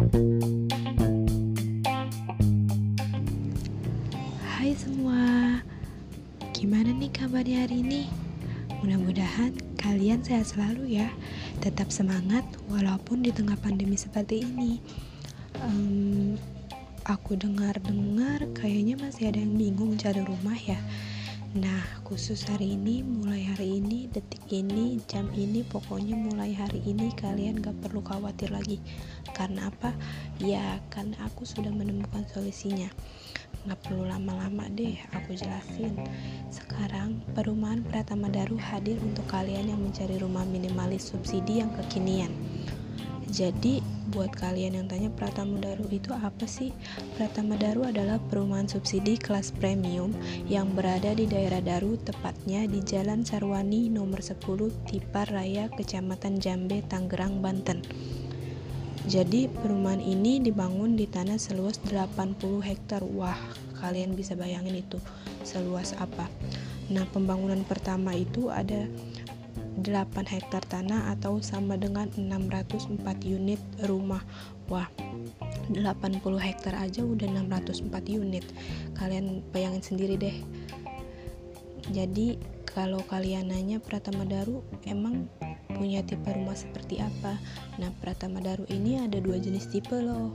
Hai semua, gimana nih kabarnya hari ini? Mudah-mudahan kalian sehat selalu ya, tetap semangat walaupun di tengah pandemi seperti ini. Um, aku dengar-dengar kayaknya masih ada yang bingung cari rumah ya. Nah, khusus hari ini, mulai hari ini, detik ini, jam ini, pokoknya mulai hari ini kalian gak perlu khawatir lagi. Karena apa? Ya, karena aku sudah menemukan solusinya nggak perlu lama-lama deh aku jelasin sekarang perumahan Pratama Daru hadir untuk kalian yang mencari rumah minimalis subsidi yang kekinian jadi buat kalian yang tanya Pratama Daru itu apa sih? Pratama Daru adalah perumahan subsidi kelas premium yang berada di daerah Daru tepatnya di Jalan Sarwani nomor 10 Tipar Raya Kecamatan Jambe Tangerang Banten. Jadi perumahan ini dibangun di tanah seluas 80 hektar. Wah, kalian bisa bayangin itu seluas apa. Nah, pembangunan pertama itu ada 8 hektar tanah atau sama dengan 604 unit rumah. Wah, 80 hektar aja udah 604 unit. Kalian bayangin sendiri deh. Jadi, kalau kalian nanya Pratama Daru emang punya tipe rumah seperti apa. Nah, Pratama Daru ini ada dua jenis tipe loh.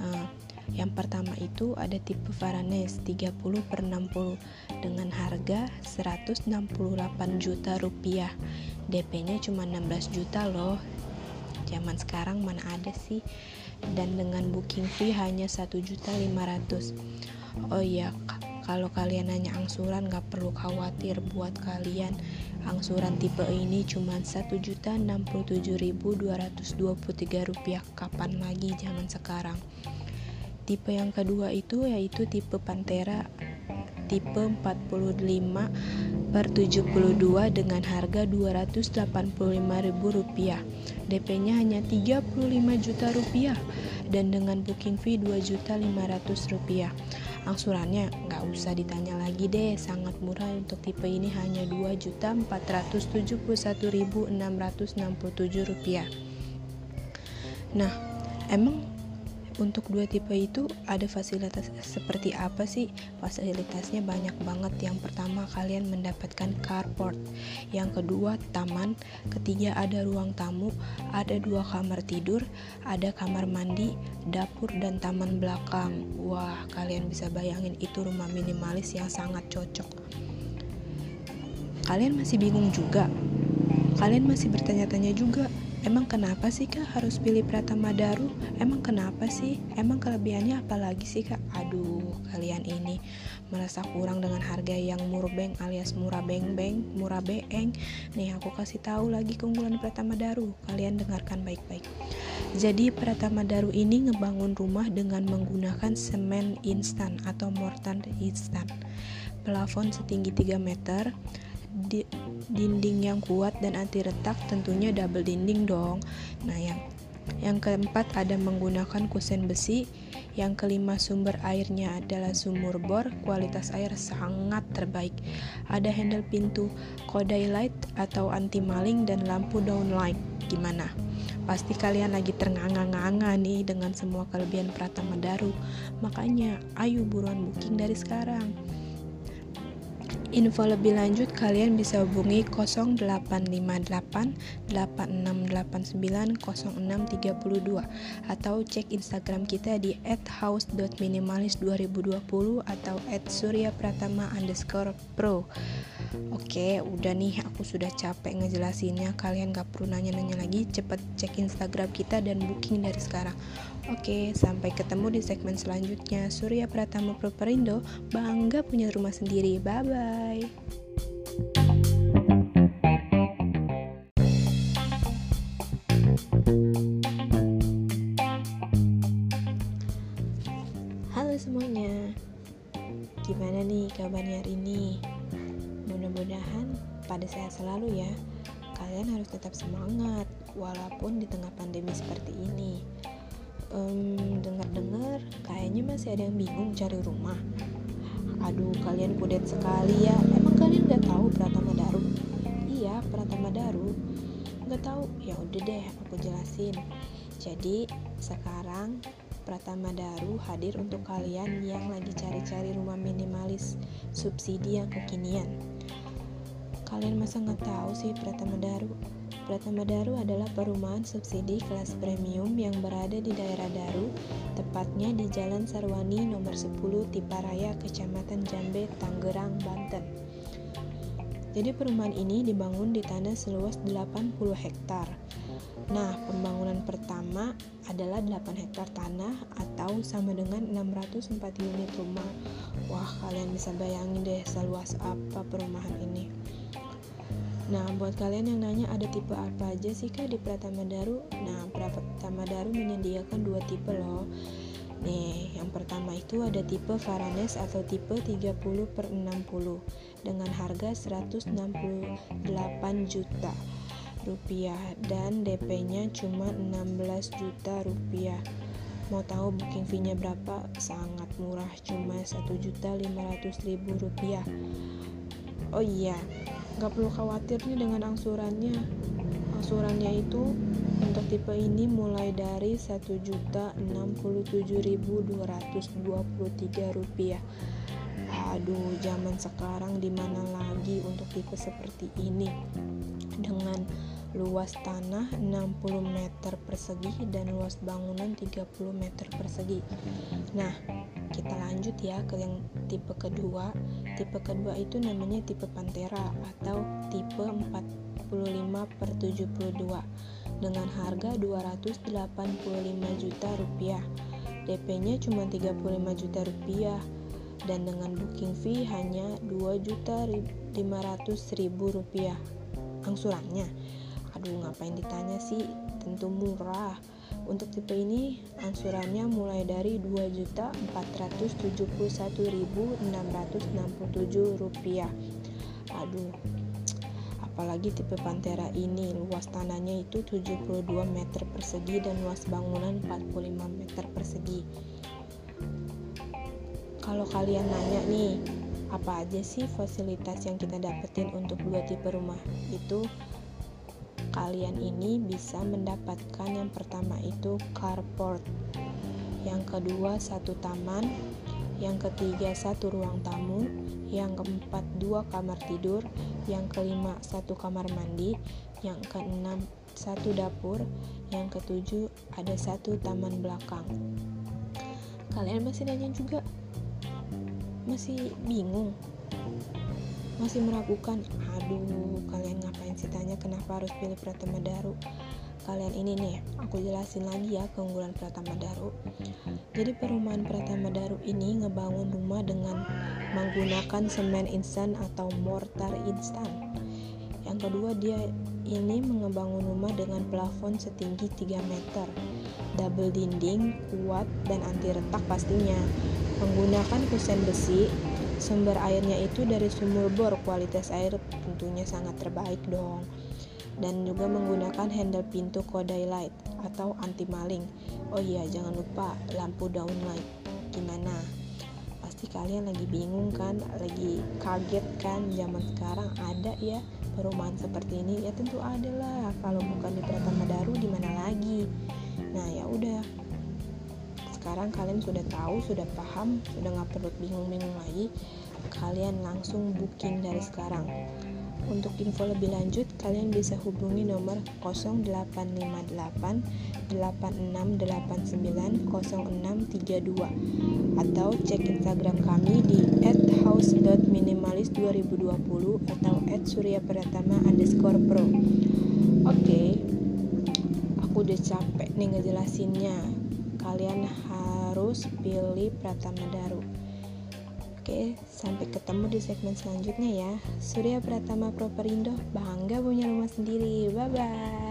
Nah, yang pertama itu ada tipe Varanes 30 per 60 dengan harga 168 juta rupiah. DP-nya cuma 16 juta loh. Zaman sekarang mana ada sih? Dan dengan booking fee hanya 1 juta 500. Oh iya, kalau kalian nanya angsuran gak perlu khawatir buat kalian angsuran tipe ini cuma Rp1.067.223 kapan lagi zaman sekarang. Tipe yang kedua itu yaitu tipe Pantera tipe 45 per 72 dengan harga Rp285.000 DP-nya hanya 35 juta rupiah dan dengan booking fee Rp2.500 Angsurannya nggak usah ditanya lagi deh, sangat murah untuk tipe ini hanya Rp2.471.667. Nah, emang untuk dua tipe itu ada fasilitas seperti apa sih? Fasilitasnya banyak banget. Yang pertama kalian mendapatkan carport, yang kedua taman, ketiga ada ruang tamu, ada dua kamar tidur, ada kamar mandi, dapur dan taman belakang. Wah, kalian bisa bayangin itu rumah minimalis yang sangat cocok. Kalian masih bingung juga? Kalian masih bertanya-tanya juga? Emang kenapa sih kak harus pilih Pratama Daru? Emang kenapa sih? Emang kelebihannya apa lagi sih kak? Aduh, kalian ini merasa kurang dengan harga yang murbeng alias murah beng-beng, murah beeng. Nih aku kasih tahu lagi keunggulan Pratama Daru. Kalian dengarkan baik-baik. Jadi Pratama Daru ini ngebangun rumah dengan menggunakan semen instan atau mortar instan. Plafon setinggi 3 meter, di, dinding yang kuat dan anti retak tentunya double dinding dong. Nah, yang yang keempat ada menggunakan kusen besi. Yang kelima sumber airnya adalah sumur bor, kualitas air sangat terbaik. Ada handle pintu kodai light atau anti maling dan lampu downlight. Gimana? Pasti kalian lagi ternganga-nganga nih dengan semua kelebihan Pratama Daru. Makanya, ayo buruan booking dari sekarang. Info lebih lanjut kalian bisa hubungi 0858 8689 0632 atau cek Instagram kita di @house.minimalis2020 atau @suryapratama underscore pro. Oke, udah nih aku sudah capek ngejelasinnya. Kalian gak perlu nanya-nanya lagi. Cepet cek Instagram kita dan booking dari sekarang. Oke, sampai ketemu di segmen selanjutnya. Surya Pratama Properindo bangga punya rumah sendiri. Bye bye. Halo semuanya. Gimana nih kabarnya hari ini? Mudah-mudahan pada sehat selalu ya. Kalian harus tetap semangat walaupun di tengah pandemi seperti ini. Um, dengar-dengar kayaknya masih ada yang bingung cari rumah. Aduh, kalian kudet sekali ya. Emang kalian nggak tahu Pratama Daru? Iya, Pratama Daru. Nggak tahu? Ya udah deh, aku jelasin. Jadi, sekarang Pratama Daru hadir untuk kalian yang lagi cari-cari rumah minimalis subsidi yang kekinian. Kalian masa nggak tahu sih Pratama Daru? Pratama Daru adalah perumahan subsidi kelas premium yang berada di daerah Daru, tepatnya di Jalan Sarwani nomor 10 Tiparaya, Kecamatan Jambe, Tangerang, Banten. Jadi perumahan ini dibangun di tanah seluas 80 hektar Nah, pembangunan pertama adalah 8 hektar tanah atau sama dengan 604 unit rumah. Wah, kalian bisa bayangin deh seluas apa perumahan ini. Nah, buat kalian yang nanya ada tipe apa aja sih kak di Pratama Daru? Nah, Pratama Daru menyediakan dua tipe loh. Nih, yang pertama itu ada tipe Varanes atau tipe 30 per 60 dengan harga 168 juta rupiah dan DP-nya cuma 16 juta rupiah. Mau tahu booking fee-nya berapa? Sangat murah, cuma 1 juta 500 ribu rupiah. Oh iya, nggak perlu khawatir nih dengan angsurannya. Angsurannya itu untuk tipe ini mulai dari 1 juta 67.223 rupiah. Aduh, zaman sekarang di mana lagi untuk tipe seperti ini dengan luas tanah 60 meter persegi dan luas bangunan 30 meter persegi. Nah, kita lanjut ya ke yang tipe kedua. Tipe kedua itu namanya tipe Pantera atau tipe 45 per 72 dengan harga 285 juta rupiah. DP-nya cuma 35 juta rupiah dan dengan booking fee hanya 2 juta 500 ribu rupiah. Angsurannya? Aduh ngapain ditanya sih? Tentu murah untuk tipe ini angsurannya mulai dari 2.471.667 rupiah. Aduh apalagi tipe Pantera ini. Luas tanahnya itu 72 meter persegi dan luas bangunan 45 meter persegi. Kalau kalian nanya nih apa aja sih fasilitas yang kita dapetin untuk dua tipe rumah itu kalian ini bisa mendapatkan yang pertama itu carport. Yang kedua satu taman. Yang ketiga satu ruang tamu. Yang keempat dua kamar tidur. Yang kelima satu kamar mandi. Yang keenam satu dapur. Yang ketujuh ada satu taman belakang. Kalian masih nanya juga? Masih bingung? Masih meragukan? Aduh kalian ngapain sih tanya kenapa harus pilih Pratama Daru. Kalian ini nih aku jelasin lagi ya keunggulan Pratama Daru. Jadi perumahan Pratama Daru ini ngebangun rumah dengan menggunakan semen instan atau mortar instan. Yang kedua dia ini mengebangun rumah dengan plafon setinggi 3 meter. Double dinding kuat dan anti retak pastinya. Menggunakan kusen besi Sumber airnya itu dari sumur bor, kualitas air tentunya sangat terbaik dong. Dan juga menggunakan handle pintu kodai light atau anti maling. Oh iya, jangan lupa lampu down light. Gimana? Pasti kalian lagi bingung kan, lagi kaget kan zaman sekarang ada ya perumahan seperti ini? Ya tentu ada lah. Kalau bukan di Pratama Daru di mana lagi? Nah, ya udah sekarang kalian sudah tahu, sudah paham, sudah nggak perlu bingung-bingung lagi, kalian langsung booking dari sekarang. Untuk info lebih lanjut, kalian bisa hubungi nomor 0858 8689 0632 atau cek Instagram kami di @house.minimalis2020 atau @suryapratama underscore pro. Oke, okay, aku udah capek nih ngejelasinnya kalian harus pilih Pratama Daru. Oke, sampai ketemu di segmen selanjutnya ya. Surya Pratama Properindo bangga punya rumah sendiri. Bye bye.